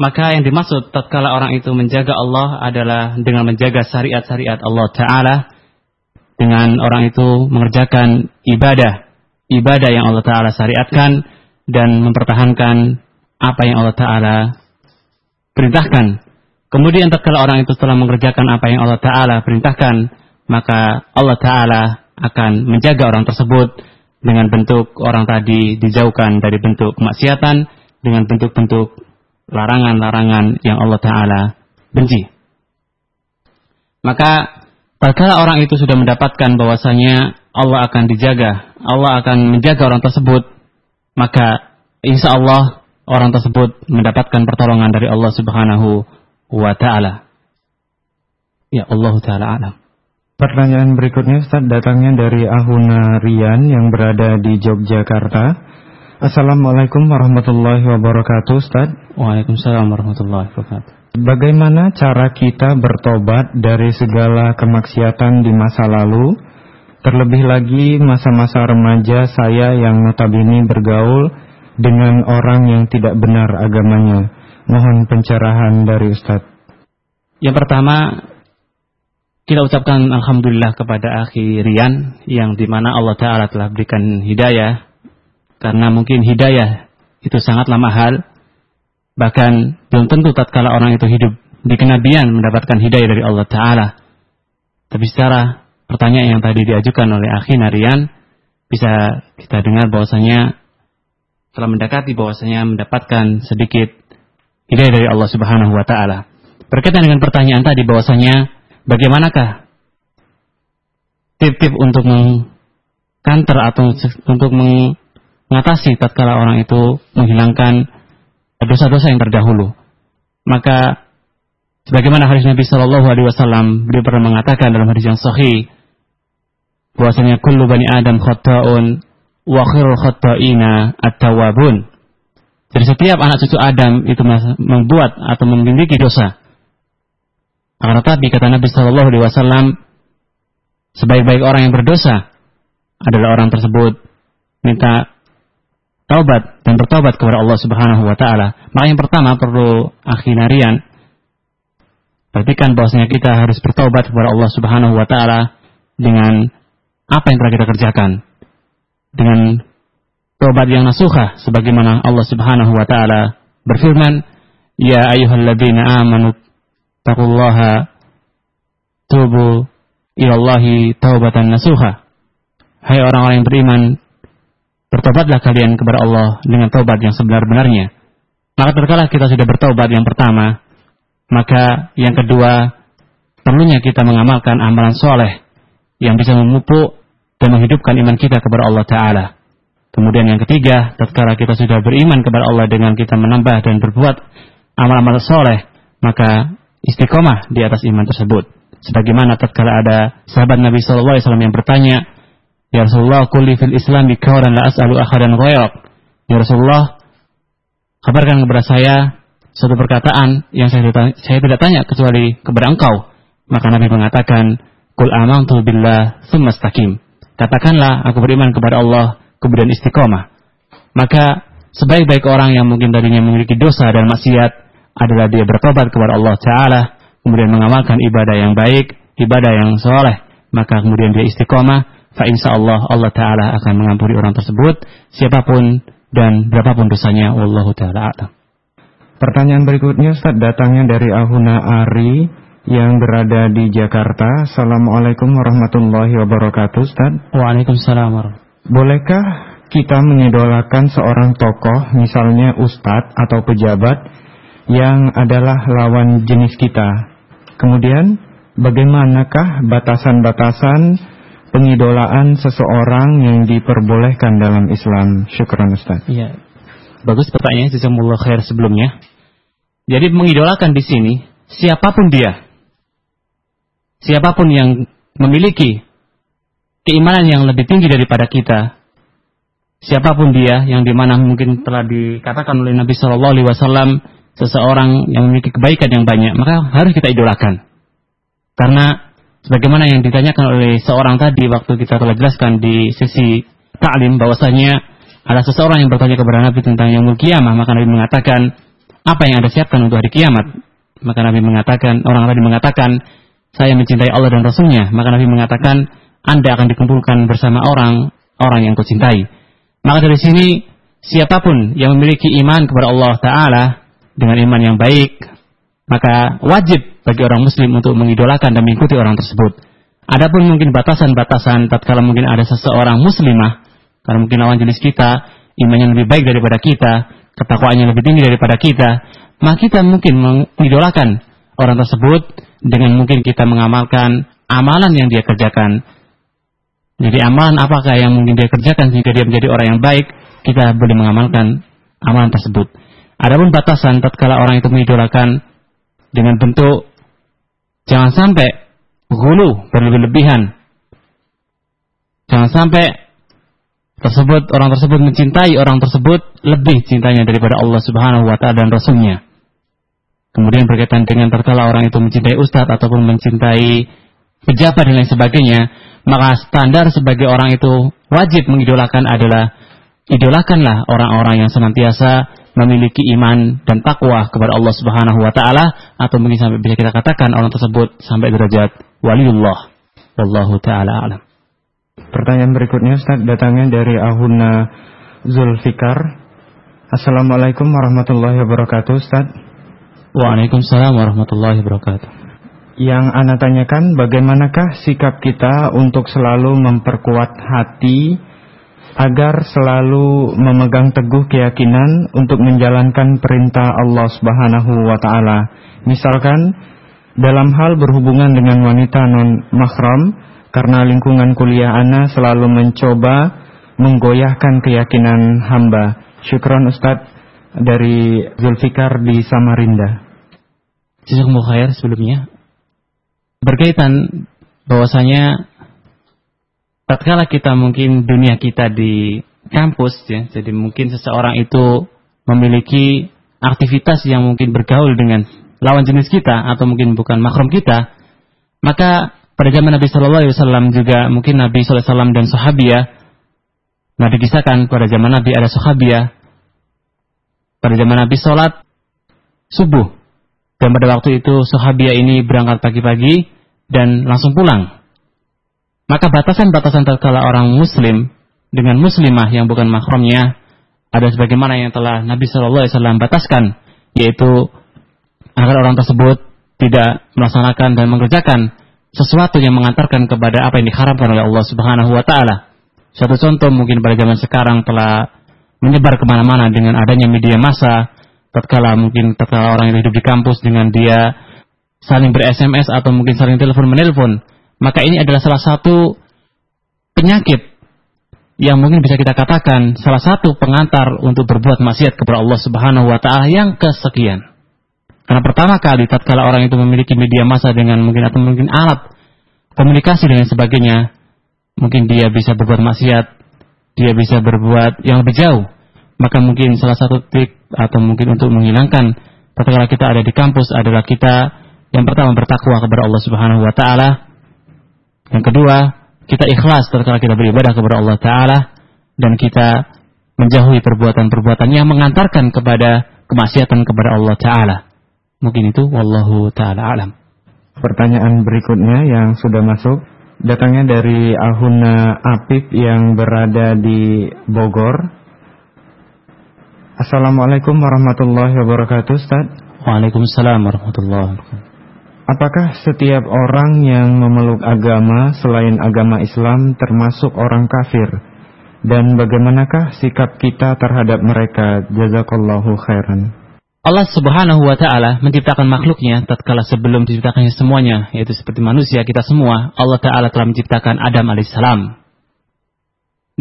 Maka yang dimaksud tatkala orang itu menjaga Allah adalah dengan menjaga syariat-syariat Allah taala dengan orang itu mengerjakan ibadah, ibadah yang Allah Ta'ala syariatkan dan mempertahankan apa yang Allah Ta'ala perintahkan. Kemudian tatkala orang itu telah mengerjakan apa yang Allah Ta'ala perintahkan, maka Allah Ta'ala akan menjaga orang tersebut dengan bentuk orang tadi dijauhkan dari bentuk kemaksiatan, dengan bentuk-bentuk larangan-larangan yang Allah Ta'ala benci. Maka Tatkala orang itu sudah mendapatkan bahwasanya Allah akan dijaga, Allah akan menjaga orang tersebut, maka insya Allah orang tersebut mendapatkan pertolongan dari Allah Subhanahu wa taala. Ya Allah taala alam. Pertanyaan berikutnya Ustaz datangnya dari Ahuna Rian yang berada di Yogyakarta. Assalamualaikum warahmatullahi wabarakatuh Ustaz. Waalaikumsalam warahmatullahi wabarakatuh. Bagaimana cara kita bertobat dari segala kemaksiatan di masa lalu? Terlebih lagi masa-masa remaja saya yang notabene bergaul dengan orang yang tidak benar agamanya. Mohon pencerahan dari Ustadz. Yang pertama, kita ucapkan Alhamdulillah kepada akhi Rian yang di mana Allah Ta'ala telah berikan hidayah. Karena mungkin hidayah itu sangatlah mahal. Bahkan belum tentu tatkala orang itu hidup di kenabian mendapatkan hidayah dari Allah Ta'ala. Tapi secara pertanyaan yang tadi diajukan oleh akhi Narian bisa kita dengar bahwasanya telah mendekati bahwasanya mendapatkan sedikit hidayah dari Allah Subhanahu wa taala. Berkaitan dengan pertanyaan tadi bahwasanya bagaimanakah tip-tip untuk mengkanter atau untuk mengatasi tatkala orang itu menghilangkan dosa-dosa yang terdahulu. Maka sebagaimana hadis Nabi Shallallahu alaihi wasallam beliau pernah mengatakan dalam hadis yang sahih bahwasanya kullu bani Adam khata'un wa khairul khata'ina at-tawwabun. Jadi setiap anak cucu Adam itu membuat atau memiliki dosa. Akan tetapi kata Nabi Shallallahu Alaihi Wasallam, sebaik-baik orang yang berdosa adalah orang tersebut. Minta taubat dan bertobat kepada Allah Subhanahu Wa Taala. Maka yang pertama perlu akhirarian perhatikan bahwasanya kita harus bertobat kepada Allah Subhanahu Wa Taala dengan apa yang telah kita kerjakan. Dengan tobat yang nasuha sebagaimana Allah Subhanahu wa taala berfirman ya ayyuhalladzina amanu taqullaha. Tubu ilallahi taubatan nasuha. Hai orang-orang yang beriman bertobatlah kalian kepada Allah dengan tobat yang sebenar-benarnya. Maka terkala kita sudah bertobat yang pertama maka yang kedua perlunya kita mengamalkan amalan soleh yang bisa memupuk dan menghidupkan iman kita kepada Allah Ta'ala. Kemudian yang ketiga, tatkala kita sudah beriman kepada Allah dengan kita menambah dan berbuat amal-amal soleh, maka istiqomah di atas iman tersebut. Sebagaimana tatkala ada sahabat Nabi Shallallahu Alaihi Wasallam yang bertanya, Ya Rasulullah, kulli fil Islam bikauran la as'alu akhadan ghayrak. Ya Rasulullah, kabarkan kepada saya suatu perkataan yang saya, saya tidak tanya kecuali kepada engkau. Maka Nabi mengatakan, Kul amantu billah thumma istaqim. Katakanlah aku beriman kepada Allah kemudian istiqomah. Maka sebaik-baik orang yang mungkin tadinya memiliki dosa dan maksiat adalah dia bertobat kepada Allah Ta'ala, kemudian mengamalkan ibadah yang baik, ibadah yang soleh, maka kemudian dia istiqomah, fa insya Allah Allah Ta'ala akan mengampuni orang tersebut, siapa pun dan berapapun dosanya, Wallahu Ta'ala Pertanyaan berikutnya Ustaz datangnya dari Ahuna Ari yang berada di Jakarta. Assalamualaikum warahmatullahi wabarakatuh, Ustaz. Waalaikumsalam Bolehkah kita mengidolakan seorang tokoh, misalnya ustadz atau pejabat, yang adalah lawan jenis kita? Kemudian, bagaimanakah batasan-batasan pengidolaan seseorang yang diperbolehkan dalam Islam? Syukran Ustaz. Iya. Bagus pertanyaannya, jazakumullah khair sebelumnya. Jadi mengidolakan di sini siapa pun dia, siapa pun yang memiliki keimanan yang lebih tinggi daripada kita, siapa pun dia yang di mana mungkin telah dikatakan oleh Nabi Shallallahu Alaihi Wasallam seseorang yang memiliki kebaikan yang banyak, maka harus kita idolakan. Karena sebagaimana yang ditanyakan oleh seorang tadi waktu kita telah jelaskan di sesi taklim bahwasanya ada seseorang yang bertanya kepada Nabi tentang yang kiamah, maka Nabi mengatakan apa yang Anda siapkan untuk hari kiamat? Maka Nabi mengatakan, orang tadi mengatakan, saya mencintai Allah dan Rasulnya. Maka Nabi mengatakan, Anda akan dikumpulkan bersama orang orang yang kau cintai. Maka dari sini, siapa pun yang memiliki iman kepada Allah Ta'ala dengan iman yang baik, maka wajib bagi orang muslim untuk mengidolakan dan mengikuti orang tersebut. Adapun mungkin batasan-batasan tatkala mungkin ada seseorang muslimah, karena mungkin lawan jenis kita, imannya lebih baik daripada kita, ketakwaannya lebih tinggi daripada kita, maka kita mungkin mengidolakan orang tersebut dengan mungkin kita mengamalkan amalan yang dia kerjakan. Jadi amalan apakah yang mungkin dia kerjakan sehingga dia menjadi orang yang baik, kita boleh mengamalkan amalan tersebut. Adapun batasan tatkala orang itu mengidolakan dengan bentuk jangan sampai hulu berlebih-lebihan. Jangan sampai tersebut orang tersebut mencintai orang tersebut lebih cintanya daripada Allah Subhanahu wa taala dan rasulnya. Kemudian berkaitan dengan terkala orang itu mencintai ustadz ataupun mencintai pejabat dan lain sebagainya, maka standar sebagai orang itu wajib mengidolakan adalah idolakanlah orang-orang yang senantiasa memiliki iman dan takwa kepada Allah Subhanahu wa taala atau mungkin sampai bisa kita katakan orang tersebut sampai derajat waliullah. Wallahu taala alam. Pertanyaan berikutnya Ustaz datangnya dari Ahuna Zulfikar. Assalamualaikum warahmatullahi wabarakatuh Ustaz. Waalaikumsalam warahmatullahi wabarakatuh. Yang Anda tanyakan bagaimanakah sikap kita untuk selalu memperkuat hati agar selalu memegang teguh keyakinan untuk menjalankan perintah Allah Subhanahu wa taala. Misalkan dalam hal berhubungan dengan wanita non mahram karena lingkungan kuliah ana selalu mencoba menggoyahkan keyakinan hamba. Syukron Ustadz dari Zulfikar di Samarinda. Jazakumullah sebelumnya. Berkaitan bahwasanya tatkala kita mungkin dunia kita di kampus ya, jadi mungkin seseorang itu memiliki aktivitas yang mungkin bergaul dengan lawan jenis kita atau mungkin bukan makrom kita, maka pada zaman Nabi Shallallahu Alaihi Wasallam juga mungkin Nabi Shallallahu Alaihi Wasallam dan sahabia, nah dikisahkan pada zaman Nabi ada sahabia, pada zaman Nabi sholat subuh, dan pada waktu itu sahabia ini berangkat pagi-pagi dan langsung pulang maka batasan-batasan terkala orang muslim dengan muslimah yang bukan mahramnya ada sebagaimana yang telah Nabi Shallallahu Alaihi Wasallam bataskan, yaitu agar orang tersebut tidak melaksanakan dan mengerjakan sesuatu yang mengantarkan kepada apa yang diharapkan oleh Allah Subhanahu Wa Taala. Suatu contoh mungkin pada zaman sekarang telah menyebar ke mana-mana dengan adanya media massa, tatkala mungkin tatkala orang yang hidup di kampus dengan dia saling ber SMS atau mungkin saling telepon menelpon maka ini adalah salah satu penyakit yang mungkin bisa kita katakan salah satu pengantar untuk berbuat maksiat kepada Allah Subhanahu wa taala yang kesekian. Karena pertama kali tatkala orang itu memiliki media massa dengan mungkin atau mungkin alat komunikasi dan sebagainya, mungkin dia bisa berbuat maksiat, dia bisa berbuat yang lebih jauh. Maka mungkin salah satu trik atau mungkin untuk menghilangkan tatkala kita ada di kampus adalah kita yang pertama bertakwa kepada Allah Subhanahu wa taala yang kedua, kita ikhlas tatkala kita beribadah kepada Allah Ta'ala dan kita menjauhi perbuatan-perbuatan yang mengantarkan kepada kemaksiatan kepada Allah Ta'ala. Mungkin itu, Wallahu Ta'ala alam. Pertanyaan berikutnya yang sudah masuk, datangnya dari Ahuna Apip yang berada di Bogor. Assalamualaikum warahmatullahi wabarakatuh, Ustaz. Waalaikumsalam warahmatullahi wabarakatuh. Apakah setiap orang yang memeluk agama selain agama Islam termasuk orang kafir? Dan bagaimanakah sikap kita terhadap mereka? Jazakallahu khairan. Allah Subhanahu wa taala menciptakan makhluknya tatkala sebelum diciptakannya semuanya, yaitu seperti manusia kita semua, Allah taala telah menciptakan Adam alaihissalam.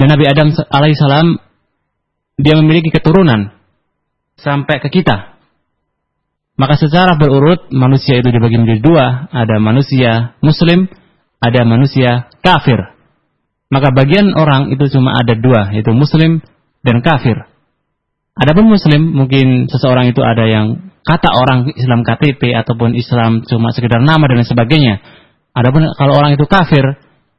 Dan Nabi Adam alaihissalam dia memiliki keturunan sampai ke kita. Maka secara berurut manusia itu dibagi menjadi dua. Ada manusia muslim, ada manusia kafir. Maka bagian orang itu cuma ada dua, yaitu muslim dan kafir. Adapun muslim, mungkin seseorang itu ada yang kata orang Islam KTP ataupun Islam cuma sekedar nama dan sebagainya. Adapun kalau orang itu kafir,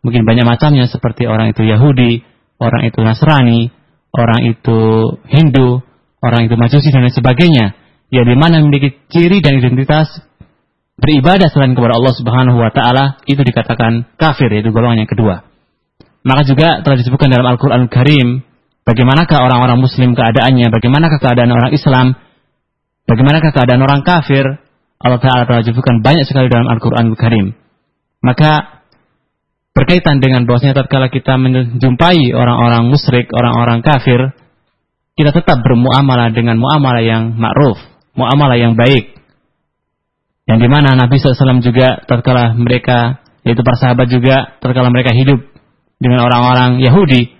mungkin banyak macamnya seperti orang itu Yahudi, orang itu Nasrani, orang itu Hindu, orang itu Majusi dan sebagainya ya di mana memiliki ciri dan identitas beribadah selain kepada Allah Subhanahu wa taala itu dikatakan kafir yaitu golongan yang kedua. Maka juga telah disebutkan dalam Al-Qur'an Al Karim bagaimanakah orang-orang muslim keadaannya, bagaimanakah keadaan orang Islam, bagaimanakah keadaan orang kafir. Allah taala telah disebutkan banyak sekali dalam Al-Qur'an Al Karim. Maka berkaitan dengan bahwasanya tatkala kita menjumpai orang-orang musyrik, orang-orang kafir, kita tetap bermuamalah dengan muamalah yang ma'ruf, muamalah yang baik. Yang di mana Nabi SAW juga terkala mereka, yaitu para sahabat juga terkala mereka hidup dengan orang-orang Yahudi,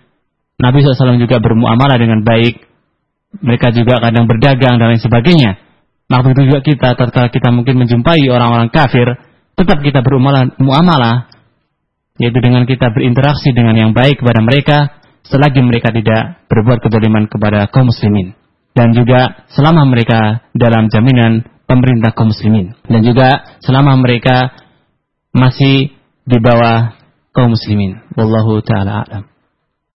Nabi SAW juga bermuamalah dengan baik. Mereka juga kadang berdagang dan lain sebagainya. Maka begitu juga kita, terkala kita mungkin menjumpai orang-orang kafir, tetap kita bermuamalah, yaitu dengan kita berinteraksi dengan yang baik kepada mereka, selagi mereka tidak berbuat kedoliman kepada kaum muslimin dan juga selama mereka dalam jaminan pemerintah kaum muslimin. Dan juga selama mereka masih di bawah kaum muslimin. Wallahu taala alam